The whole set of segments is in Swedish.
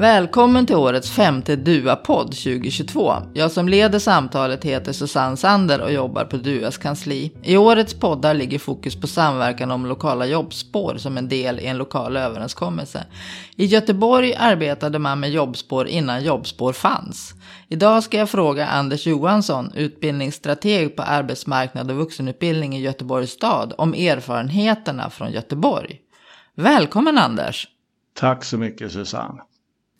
Välkommen till årets femte DUA-podd 2022. Jag som leder samtalet heter Susanne Sander och jobbar på DUAs kansli. I årets poddar ligger fokus på samverkan om lokala jobbspår som en del i en lokal överenskommelse. I Göteborg arbetade man med jobbspår innan jobbspår fanns. Idag ska jag fråga Anders Johansson, utbildningsstrateg på arbetsmarknad och vuxenutbildning i Göteborgs stad, om erfarenheterna från Göteborg. Välkommen Anders! Tack så mycket Susanne!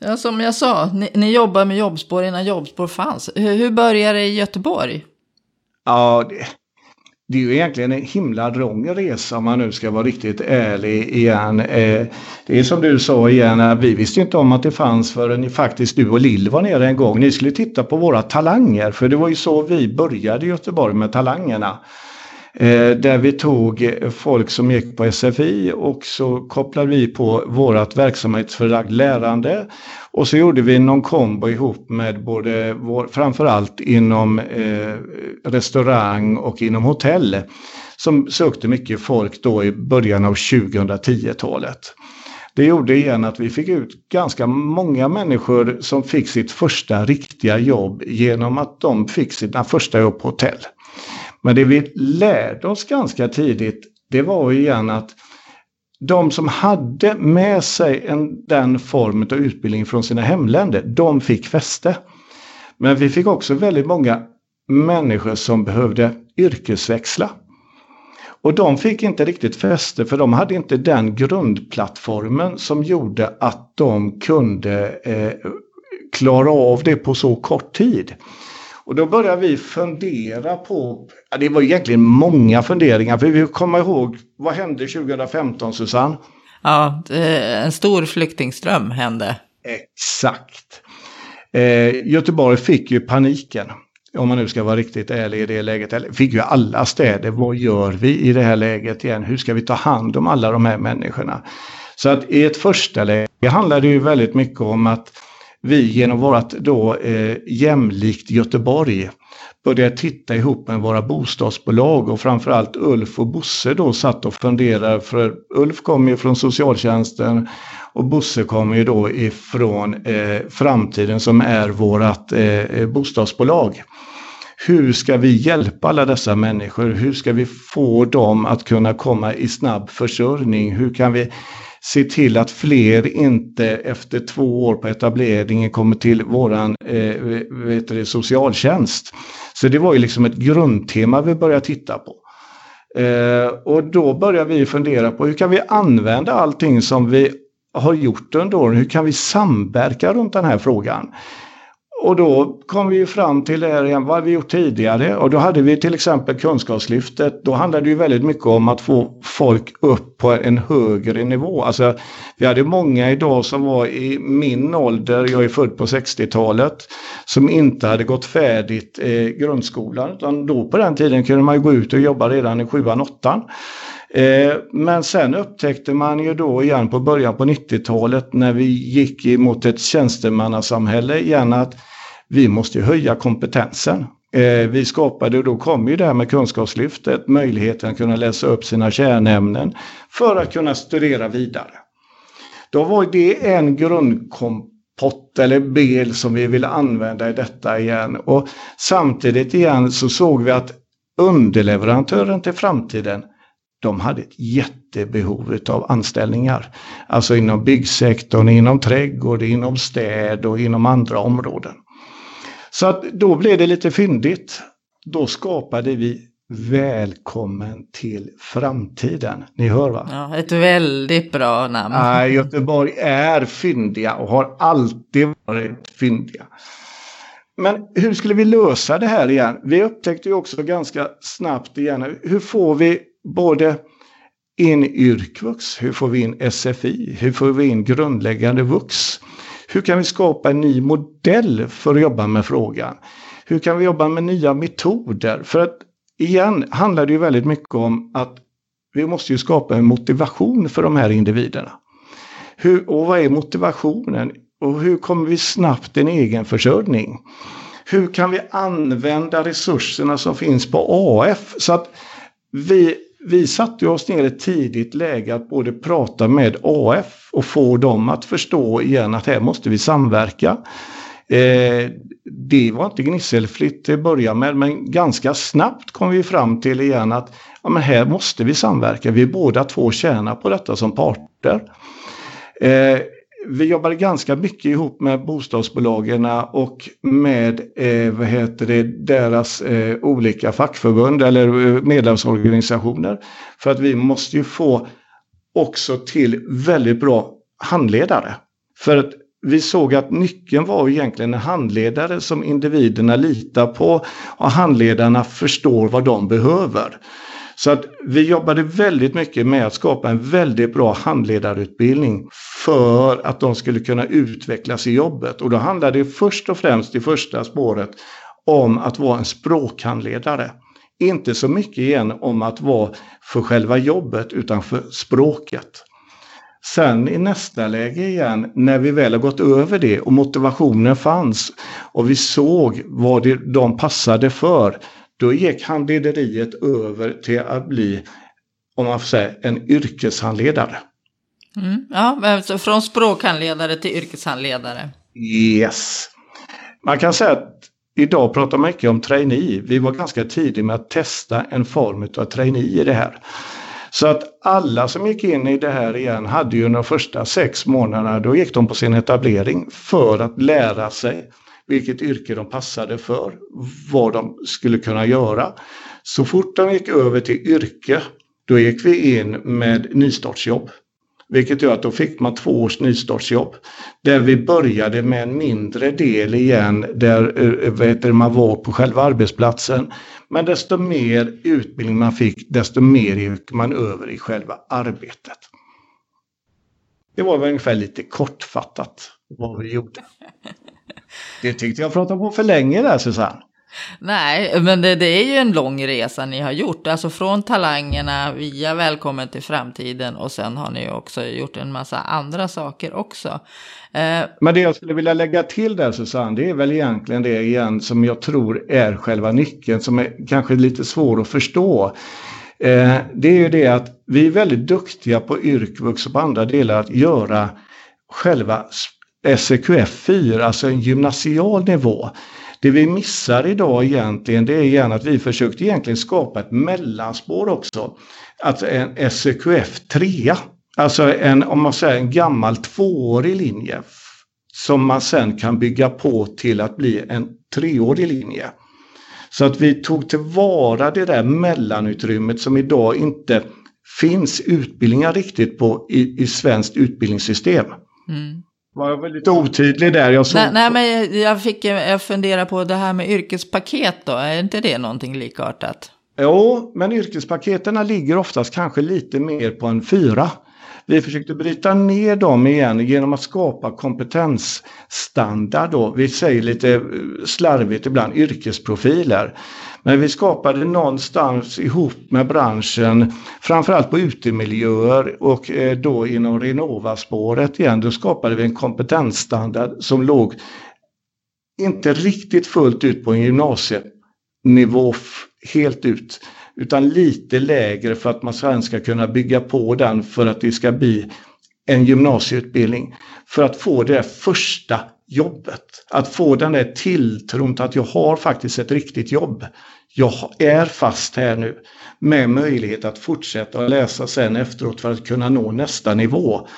Ja, som jag sa, ni, ni jobbar med jobbspår innan jobbspår fanns. Hur, hur började det i Göteborg? Ja, det, det, är ju egentligen en himla lång resa om man nu ska vara riktigt ärlig igen. Eh, det är som du sa igen, eh, vi visste inte om att det fanns förrän faktiskt du och Lill var nere en gång. Ni skulle titta på våra talanger, för det var ju så vi började i Göteborg med talangerna. Eh, där vi tog folk som gick på SFI och så kopplade vi på vårt verksamhetsförlagd lärande. Och så gjorde vi någon kombo ihop med både vår, framförallt inom eh, restaurang och inom hotell. Som sökte mycket folk då i början av 2010-talet. Det gjorde igen att vi fick ut ganska många människor som fick sitt första riktiga jobb genom att de fick sina första jobb på hotell. Men det vi lärde oss ganska tidigt, det var igen att de som hade med sig en, den formen av utbildning från sina hemländer, de fick fäste. Men vi fick också väldigt många människor som behövde yrkesväxla. Och de fick inte riktigt fäste för de hade inte den grundplattformen som gjorde att de kunde eh, klara av det på så kort tid. Och då började vi fundera på, ja, det var egentligen många funderingar, för vi kommer ihåg, vad hände 2015 Susanne? Ja, en stor flyktingström hände. Exakt. Eh, Göteborg fick ju paniken. Om man nu ska vara riktigt ärlig i det läget. Fick ju alla städer. Vad gör vi i det här läget igen? Hur ska vi ta hand om alla de här människorna? Så att i ett första läge handlar det ju väldigt mycket om att vi genom vårt då eh, jämlikt Göteborg började titta ihop med våra bostadsbolag och framförallt Ulf och Bosse då satt och funderade för Ulf kommer ju från socialtjänsten och Bosse kommer ju då ifrån eh, framtiden som är vårat eh, eh, bostadsbolag. Hur ska vi hjälpa alla dessa människor? Hur ska vi få dem att kunna komma i snabb försörjning? Hur kan vi se till att fler inte efter två år på etableringen kommer till våran eh, vet det, socialtjänst. Så det var ju liksom ett grundtema vi började titta på. Eh, och då började vi fundera på hur kan vi använda allting som vi har gjort under åren? Hur kan vi samverka runt den här frågan? Och då kom vi fram till det här igen, vad har vi gjort tidigare? Och då hade vi till exempel Kunskapslyftet. Då handlade det ju väldigt mycket om att få folk upp på en högre nivå. Alltså, vi hade många idag som var i min ålder, jag är född på 60-talet, som inte hade gått färdigt eh, grundskolan. Utan då på den tiden kunde man ju gå ut och jobba redan i sjuan, åttan. Eh, men sen upptäckte man ju då igen på början på 90-talet när vi gick mot ett tjänstemannasamhälle igen att vi måste höja kompetensen. Eh, vi skapade, och då kom ju det här med Kunskapslyftet, möjligheten att kunna läsa upp sina kärnämnen för att kunna studera vidare. Då var det en grundkompott eller bel som vi ville använda i detta igen. Och samtidigt igen så såg vi att underleverantören till framtiden de hade ett jättebehov av anställningar. Alltså inom byggsektorn, inom trädgård, inom städ och inom andra områden. Så att då blev det lite fyndigt. Då skapade vi Välkommen till framtiden. Ni hör va? Ja, ett väldigt bra namn. Ja, Göteborg är fyndiga och har alltid varit fyndiga. Men hur skulle vi lösa det här igen? Vi upptäckte ju också ganska snabbt igen, hur får vi både in yrkvux, hur får vi in SFI, hur får vi in grundläggande vux? Hur kan vi skapa en ny modell för att jobba med frågan? Hur kan vi jobba med nya metoder? För att igen handlar det ju väldigt mycket om att vi måste ju skapa en motivation för de här individerna. Hur, och vad är motivationen? Och hur kommer vi snabbt en egen försörjning? Hur kan vi använda resurserna som finns på AF så att vi vi satte oss ner i ett tidigt läge att både prata med AF och få dem att förstå igen att här måste vi samverka. Eh, det var inte gnisselfritt till att börja med men ganska snabbt kom vi fram till igen att ja, men här måste vi samverka. Vi båda två tjänar på detta som parter. Eh, vi jobbade ganska mycket ihop med bostadsbolagen och med eh, vad heter det, deras eh, olika fackförbund eller eh, medlemsorganisationer. För att vi måste ju få också till väldigt bra handledare. För att vi såg att nyckeln var egentligen en handledare som individerna litar på och handledarna förstår vad de behöver. Så att vi jobbade väldigt mycket med att skapa en väldigt bra handledarutbildning för att de skulle kunna utvecklas i jobbet. Och då handlade det först och främst i första spåret om att vara en språkhandledare. Inte så mycket igen om att vara för själva jobbet utan för språket. Sen i nästa läge igen, när vi väl har gått över det och motivationen fanns och vi såg vad de passade för, då gick handlederiet över till att bli, om man får säga, en yrkeshandledare. Mm, ja, från språkhandledare till yrkeshandledare. Yes. Man kan säga att idag pratar man mycket om trainee. Vi var ganska tidiga med att testa en form av trainee i det här. Så att alla som gick in i det här igen hade ju de första sex månaderna, då gick de på sin etablering för att lära sig vilket yrke de passade för, vad de skulle kunna göra. Så fort de gick över till yrke, då gick vi in med nystartsjobb. Vilket gör att då fick man två års nystartsjobb. Där vi började med en mindre del igen där eh, vet du, man var på själva arbetsplatsen. Men desto mer utbildning man fick, desto mer gick man över i själva arbetet. Det var väl ungefär lite kortfattat vad vi gjorde. Det tyckte jag pratade på för länge där Susanne. Nej, men det, det, är ju en lång resa ni har gjort. Alltså från talangerna via Välkommen till framtiden och sen har ni också gjort en massa andra saker också. Eh, men det jag skulle vilja lägga till där Susanne, det är väl egentligen det igen som jag tror är själva nyckeln som är kanske lite svår att förstå. Eh, det är ju det att vi är väldigt duktiga på yrkvux och på andra delar att göra själva SEQF 4, alltså en gymnasial nivå. Det vi missar idag egentligen det är igen att vi försökte egentligen skapa ett mellanspår också. Alltså en SEQF 3. Alltså en, om man säger en gammal tvåårig linje som man sen kan bygga på till att bli en treårig linje. Så att vi tog tillvara det där mellanutrymmet som idag inte finns utbildningar riktigt på i, i svenskt utbildningssystem. Mm. Var jag lite otydlig där? Jag såg... nej, nej, men jag, fick, jag fundera på det här med yrkespaket då. Är inte det någonting likartat? Jo, men yrkespaketen ligger oftast kanske lite mer på en fyra. Vi försökte bryta ner dem igen genom att skapa kompetensstandard. Då. Vi säger lite slarvigt ibland yrkesprofiler. Men vi skapade någonstans ihop med branschen, framförallt på utemiljöer och eh, då inom Renova-spåret igen, då skapade vi en kompetensstandard som låg inte riktigt fullt ut på en gymnasienivå helt ut, utan lite lägre för att man sen ska kunna bygga på den för att det ska bli en gymnasieutbildning. För att få det första jobbet. Att få den där tilltron till att jag har faktiskt ett riktigt jobb. Jag är fast här nu med möjlighet att fortsätta att läsa sen efteråt för att kunna nå nästa nivå.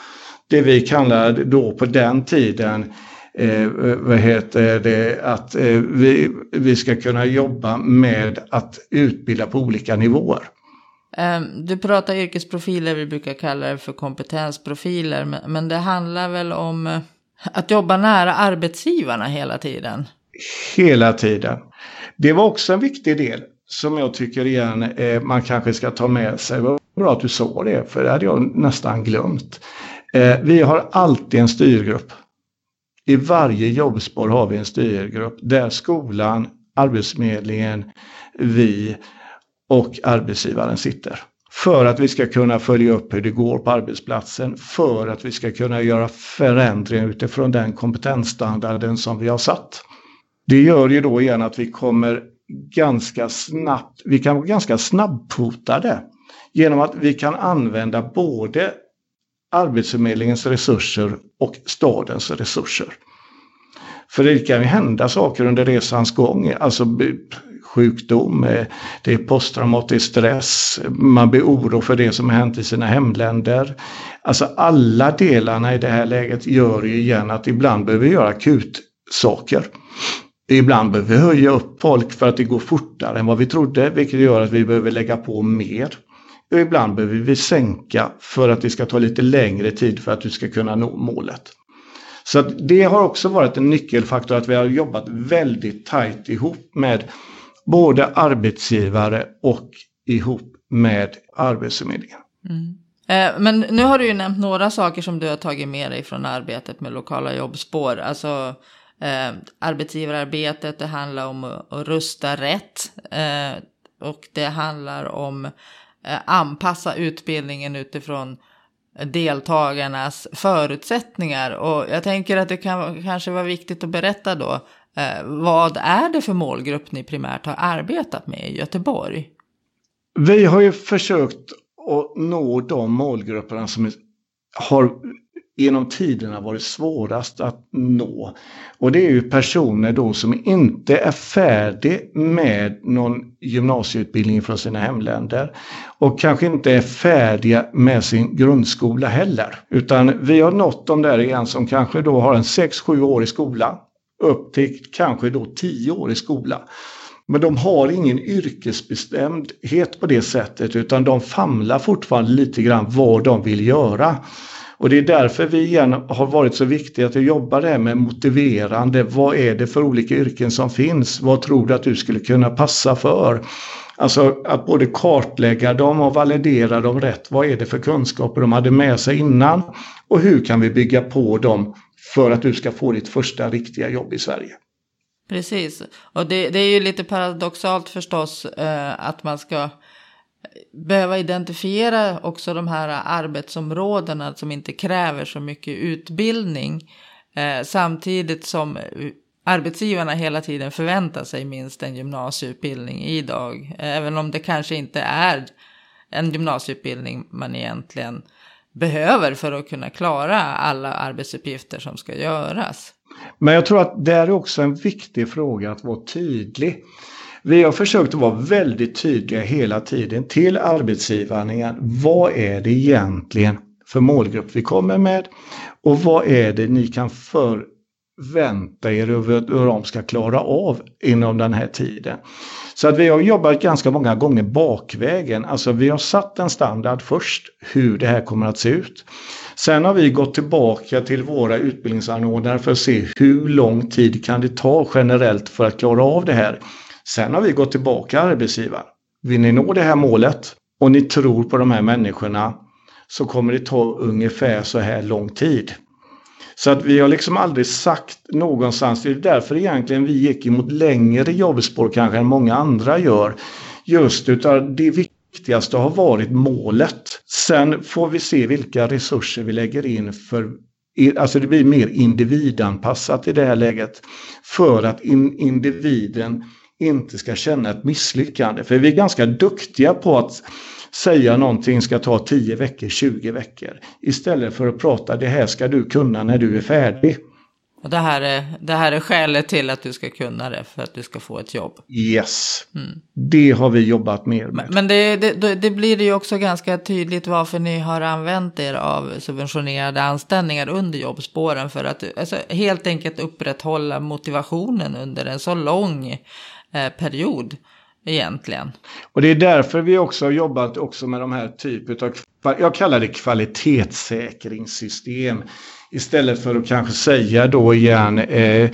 Det vi kallar då på den tiden eh, vad heter det, att eh, vi, vi ska kunna jobba med att utbilda på olika nivåer. Ehm, du pratar yrkesprofiler, vi brukar kalla det för kompetensprofiler, men det handlar väl om eh, att jobba nära arbetsgivarna hela tiden? Hela tiden. Det var också en viktig del som jag tycker igen eh, man kanske ska ta med sig. Det var bra att du sa det, för det hade jag nästan glömt. Eh, vi har alltid en styrgrupp. I varje jobbspår har vi en styrgrupp där skolan, Arbetsförmedlingen, vi och arbetsgivaren sitter. För att vi ska kunna följa upp hur det går på arbetsplatsen, för att vi ska kunna göra förändringar utifrån den kompetensstandarden som vi har satt. Det gör ju då igen att vi kommer ganska snabbt, vi kan vara ganska snabbfotade genom att vi kan använda både Arbetsförmedlingens resurser och stadens resurser. För det kan ju hända saker under resans gång, alltså sjukdom, eh, det är posttraumatisk stress, man blir oro för det som har hänt i sina hemländer. Alltså alla delarna i det här läget gör ju igen att ibland behöver vi göra akutsaker. Ibland behöver vi höja upp folk för att det går fortare än vad vi trodde, vilket gör att vi behöver lägga på mer. Och ibland behöver vi sänka för att det ska ta lite längre tid för att du ska kunna nå målet. Så det har också varit en nyckelfaktor att vi har jobbat väldigt tajt ihop med både arbetsgivare och ihop med Arbetsförmedlingen. Mm. Eh, men nu har du ju nämnt några saker som du har tagit med dig från arbetet med lokala jobbspår. Alltså eh, arbetsgivararbetet, det handlar om att, att rusta rätt. Eh, och det handlar om eh, anpassa utbildningen utifrån deltagarnas förutsättningar. Och jag tänker att det kan kanske vara viktigt att berätta då. Eh, vad är det för målgrupp ni primärt har arbetat med i Göteborg? Vi har ju försökt att nå de målgrupperna som har genom tiderna varit svårast att nå. Och det är ju personer då som inte är färdig med någon gymnasieutbildning från sina hemländer och kanske inte är färdiga med sin grundskola heller. Utan vi har nått de där igen som kanske då har en 6-7 år i skolan upp till kanske då tio år i skola. Men de har ingen yrkesbestämdhet på det sättet utan de famlar fortfarande lite grann vad de vill göra. Och det är därför vi igen har varit så viktiga att jobba det här med motiverande. Vad är det för olika yrken som finns? Vad tror du att du skulle kunna passa för? Alltså att både kartlägga dem och validera dem rätt. Vad är det för kunskaper de hade med sig innan? Och hur kan vi bygga på dem för att du ska få ditt första riktiga jobb i Sverige? Precis, och det, det är ju lite paradoxalt förstås eh, att man ska behöva identifiera också de här arbetsområdena som inte kräver så mycket utbildning. Eh, samtidigt som arbetsgivarna hela tiden förväntar sig minst en gymnasieutbildning idag. Även om det kanske inte är en gymnasieutbildning man egentligen behöver för att kunna klara alla arbetsuppgifter som ska göras. Men jag tror att det är också en viktig fråga att vara tydlig. Vi har försökt att vara väldigt tydliga hela tiden till arbetsgivaren. Vad är det egentligen för målgrupp vi kommer med? Och vad är det ni kan förvänta er hur de ska klara av inom den här tiden? Så att vi har jobbat ganska många gånger bakvägen. Alltså vi har satt en standard först, hur det här kommer att se ut. Sen har vi gått tillbaka till våra utbildningsanordnare för att se hur lång tid kan det ta generellt för att klara av det här. Sen har vi gått tillbaka arbetsgivaren. Vill ni nå det här målet och ni tror på de här människorna så kommer det ta ungefär så här lång tid. Så att vi har liksom aldrig sagt någonstans, det är därför egentligen vi gick emot längre jobbspår kanske än många andra gör. Just utav det viktigaste har varit målet. Sen får vi se vilka resurser vi lägger in för Alltså det blir mer individanpassat i det här läget. För att in, individen inte ska känna ett misslyckande. För vi är ganska duktiga på att säga någonting ska ta 10 veckor, 20 veckor. Istället för att prata det här ska du kunna när du är färdig. Och det här, är, det här är skälet till att du ska kunna det för att du ska få ett jobb. Yes, mm. det har vi jobbat mer med. Men det, det, det blir ju också ganska tydligt varför ni har använt er av subventionerade anställningar under jobbspåren. För att alltså, helt enkelt upprätthålla motivationen under en så lång eh, period egentligen. Och det är därför vi också har jobbat också med de här typen av, jag kallar det kvalitetssäkringssystem. Istället för att kanske säga då igen eh,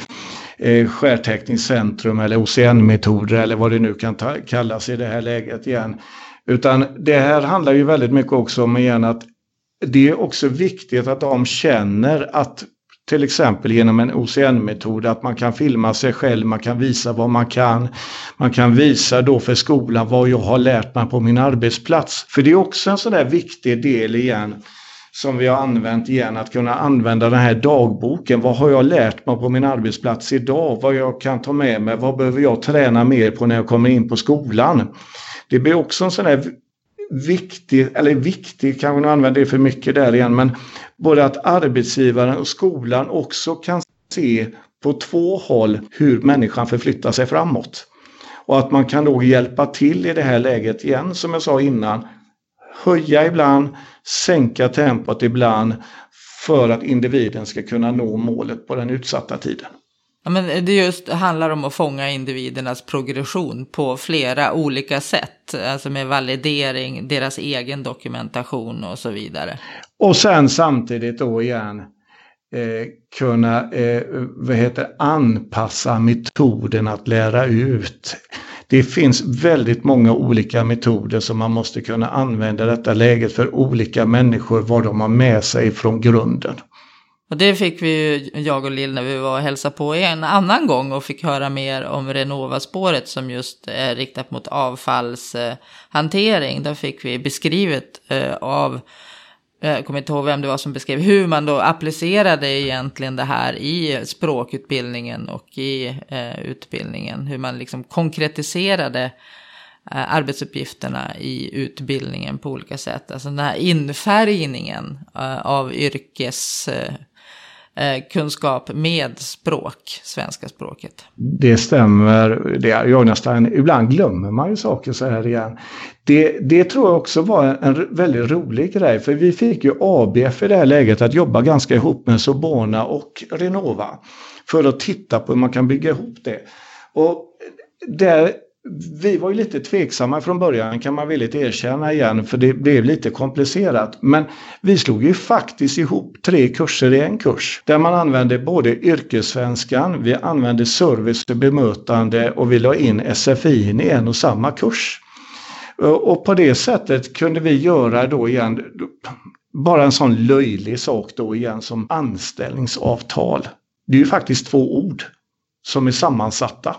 eh, skärtäckningscentrum eller OCN-metoder eller vad det nu kan ta, kallas i det här läget igen. Utan det här handlar ju väldigt mycket också om igen att det är också viktigt att de känner att till exempel genom en OCN-metod att man kan filma sig själv, man kan visa vad man kan. Man kan visa då för skolan vad jag har lärt mig på min arbetsplats. För det är också en sån där viktig del igen som vi har använt igen, att kunna använda den här dagboken. Vad har jag lärt mig på min arbetsplats idag? Vad jag kan ta med mig? Vad behöver jag träna mer på när jag kommer in på skolan? Det blir också en sån här viktig, eller viktig, kanske nu använder det för mycket där igen, men både att arbetsgivaren och skolan också kan se på två håll hur människan förflyttar sig framåt. Och att man kan då hjälpa till i det här läget igen, som jag sa innan. Höja ibland, sänka tempot ibland för att individen ska kunna nå målet på den utsatta tiden. Ja, men det just handlar om att fånga individernas progression på flera olika sätt. Alltså med validering, deras egen dokumentation och så vidare. Och sen samtidigt då igen eh, kunna eh, vad heter, anpassa metoden att lära ut. Det finns väldigt många olika metoder som man måste kunna använda i detta läget för olika människor, vad de har med sig från grunden. Och det fick vi ju, jag och Lill, när vi var och hälsade på en annan gång och fick höra mer om Renova-spåret som just är riktat mot avfallshantering. Där fick vi beskrivet eh, av, eh, jag kommer inte ihåg vem det var som beskrev, hur man då applicerade egentligen det här i språkutbildningen och i eh, utbildningen. Hur man liksom konkretiserade eh, arbetsuppgifterna i utbildningen på olika sätt. Alltså den här infärgningen eh, av yrkes Eh, Eh, kunskap med språk, svenska språket. Det stämmer. Det är, jag nästan, ibland glömmer man ju saker så här igen. Det, det tror jag också var en väldigt rolig grej för vi fick ju ABF i det här läget att jobba ganska ihop med Sobona och Renova. För att titta på hur man kan bygga ihop det. Och där vi var ju lite tveksamma från början kan man villigt erkänna igen för det blev lite komplicerat. Men vi slog ju faktiskt ihop tre kurser i en kurs där man använde både yrkessvenskan, vi använde service och bemötande och vi la in SFI i en och samma kurs. Och på det sättet kunde vi göra då igen bara en sån löjlig sak då igen som anställningsavtal. Det är ju faktiskt två ord som är sammansatta.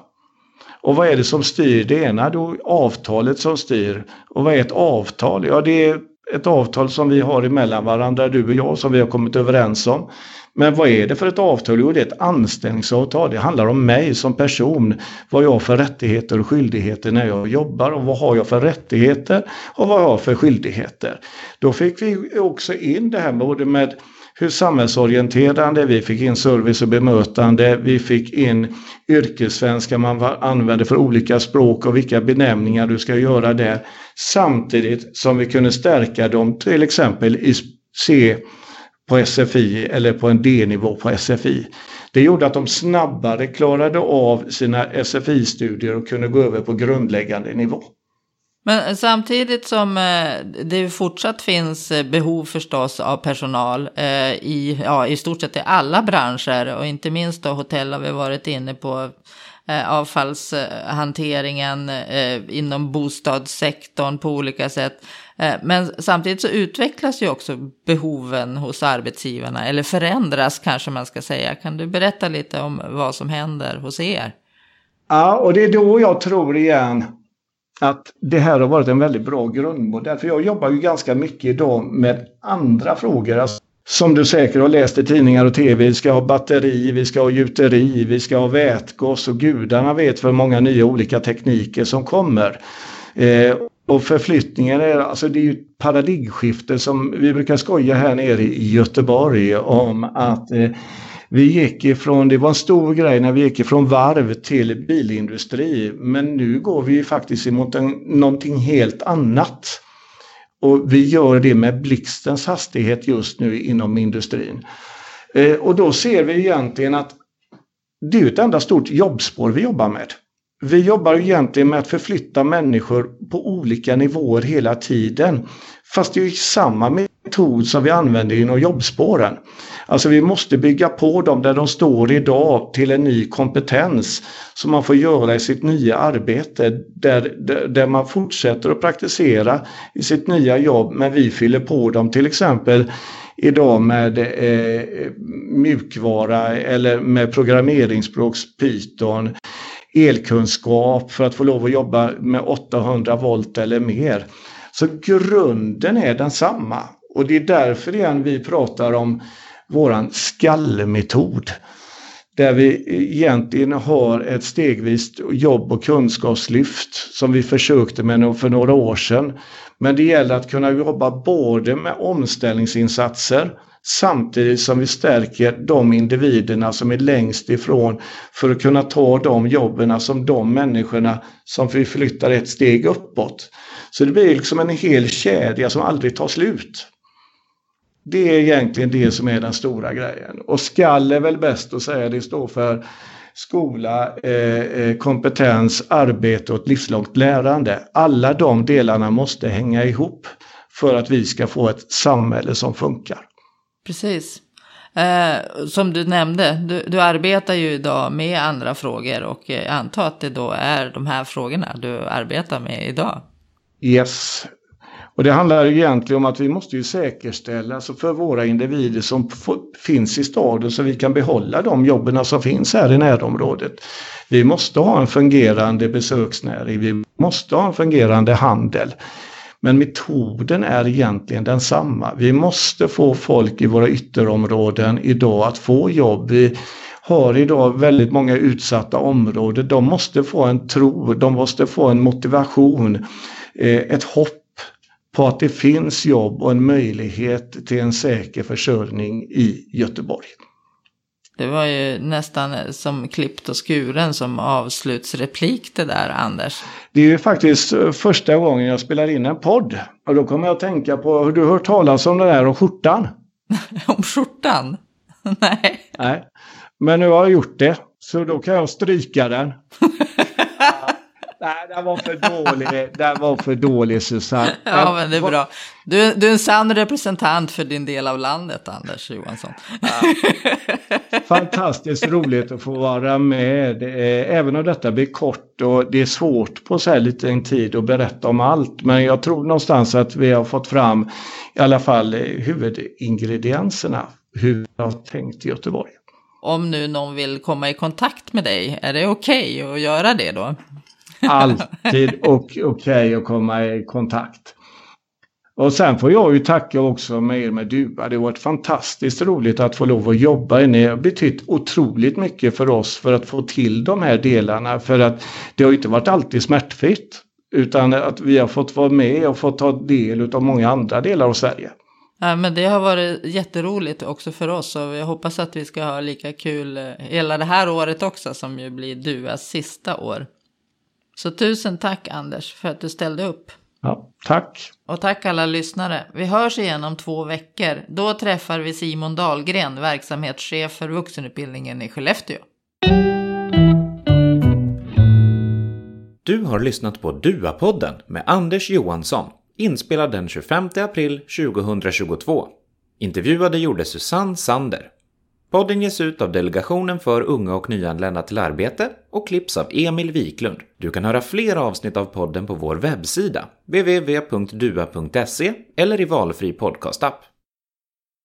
Och vad är det som styr? Det ena då avtalet som styr. Och vad är ett avtal? Ja, det är ett avtal som vi har emellan varandra, du och jag, som vi har kommit överens om. Men vad är det för ett avtal? Jo, det är ett anställningsavtal. Det handlar om mig som person. Vad jag har för rättigheter och skyldigheter när jag jobbar och vad har jag för rättigheter och vad jag har för skyldigheter. Då fick vi också in det här både med hur samhällsorienterande, vi fick in service och bemötande, vi fick in yrkessvenska man använder för olika språk och vilka benämningar du ska göra där. Samtidigt som vi kunde stärka dem till exempel i C på SFI eller på en D-nivå på SFI. Det gjorde att de snabbare klarade av sina SFI-studier och kunde gå över på grundläggande nivå. Men eh, samtidigt som eh, det fortsatt finns eh, behov förstås av personal i, ja, i stort sett i alla branscher och inte minst då hotell har vi varit inne på avfallshanteringen inom bostadssektorn på olika sätt. Men samtidigt så utvecklas ju också behoven hos arbetsgivarna, eller förändras kanske man ska säga. Kan du berätta lite om vad som händer hos er? Ja, och det är då jag tror igen att det här har varit en väldigt bra grundmodell. För jag jobbar ju ganska mycket idag med andra frågor. Alltså, som du säkert har läst i tidningar och tv. Vi ska ha batteri, vi ska ha gjuteri, vi ska ha vätgas och gudarna vet för många nya olika tekniker som kommer. Eh, och förflyttningen är, alltså det är ju ett paradigmskifte som vi brukar skoja här nere i Göteborg om att eh, vi gick ifrån, det var en stor grej när vi gick ifrån varv till bilindustri. Men nu går vi faktiskt emot en, någonting helt annat. Och vi gör det med blixtens hastighet just nu inom industrin. Eh, och då ser vi egentligen att det är ett enda stort jobbspår vi jobbar med. Vi jobbar egentligen med att förflytta människor på olika nivåer hela tiden. Fast det är samma metod som vi använder inom jobbspåren. Alltså vi måste bygga på dem där de står idag till en ny kompetens som man får göra i sitt nya arbete. Där, där, där man fortsätter att praktisera i sitt nya jobb men vi fyller på dem till exempel idag med eh, mjukvara eller med programmeringsspråk Python elkunskap för att få lov att jobba med 800 volt eller mer. Så grunden är densamma och det är därför igen vi pratar om våran skallmetod. där vi egentligen har ett stegvist jobb och kunskapslyft som vi försökte med för några år sedan. Men det gäller att kunna jobba både med omställningsinsatser samtidigt som vi stärker de individerna som är längst ifrån för att kunna ta de jobben som de människorna som vi flyttar ett steg uppåt. Så det blir liksom en hel kedja som aldrig tar slut. Det är egentligen det som är den stora grejen. Och skall är väl bäst att säga, det står för skola, eh, eh, kompetens, arbete och ett livslångt lärande. Alla de delarna måste hänga ihop för att vi ska få ett samhälle som funkar. Precis. Eh, som du nämnde, du, du, arbetar ju idag med andra frågor och jag antar att det då är de här frågorna du arbetar med idag. Yes, och det handlar egentligen om att vi måste ju säkerställa alltså för våra individer som finns i staden så vi kan behålla de jobben som finns här i närområdet. Vi måste ha en fungerande besöksnäring, vi måste ha en fungerande handel. Men metoden är egentligen densamma. Vi måste få folk i våra ytterområden idag att få jobb. Vi har idag väldigt många utsatta områden. De måste få en tro, de måste få en motivation, eh, ett hopp på att det finns jobb och en möjlighet till en säker försörjning i Göteborg. Det var ju nästan som klippt och skuren som avslutsreplik det där, Anders. Det är ju faktiskt eh, första gången jag spelar in en podd. Och då kommer jag att tänka på, har du hört talas om det där om skjortan? om skjortan? Nej. Nej. Men nu har jag gjort det, så då kan jag stryka den. Nej, den var för dålig. Den var för dålig Susanne. Ja, men det är bra. Du, du är en sann representant för din del av landet, Anders Johansson. Ja. Fantastiskt roligt att få vara med. Även om detta blir kort och det är svårt på så här liten tid att berätta om allt. Men jag tror någonstans att vi har fått fram i alla fall huvudingredienserna. Hur jag har tänkt i Göteborg. Om nu någon vill komma i kontakt med dig, är det okej okay att göra det då? Alltid okej okay att komma i kontakt. Och sen får jag ju tacka också med er med Duva. Det har varit fantastiskt roligt att få lov att jobba. Ni har betytt otroligt mycket för oss för att få till de här delarna. För att det har inte varit alltid smärtfritt. Utan att vi har fått vara med och fått ta del av många andra delar av Sverige. Ja, men det har varit jätteroligt också för oss och jag hoppas att vi ska ha lika kul eh, hela det här året också som ju blir Duas sista år. Så tusen tack Anders för att du ställde upp. Ja, tack. Och tack alla lyssnare. Vi hörs igen om två veckor. Då träffar vi Simon Dahlgren, verksamhetschef för vuxenutbildningen i Skellefteå. Du har lyssnat på DUA-podden med Anders Johansson, inspelad den 25 april 2022. Intervjuade gjorde Susanne Sander. Podden ges ut av Delegationen för unga och nyanlända till arbete och klipps av Emil Wiklund. Du kan höra fler avsnitt av podden på vår webbsida, www.dua.se eller i valfri podcastapp.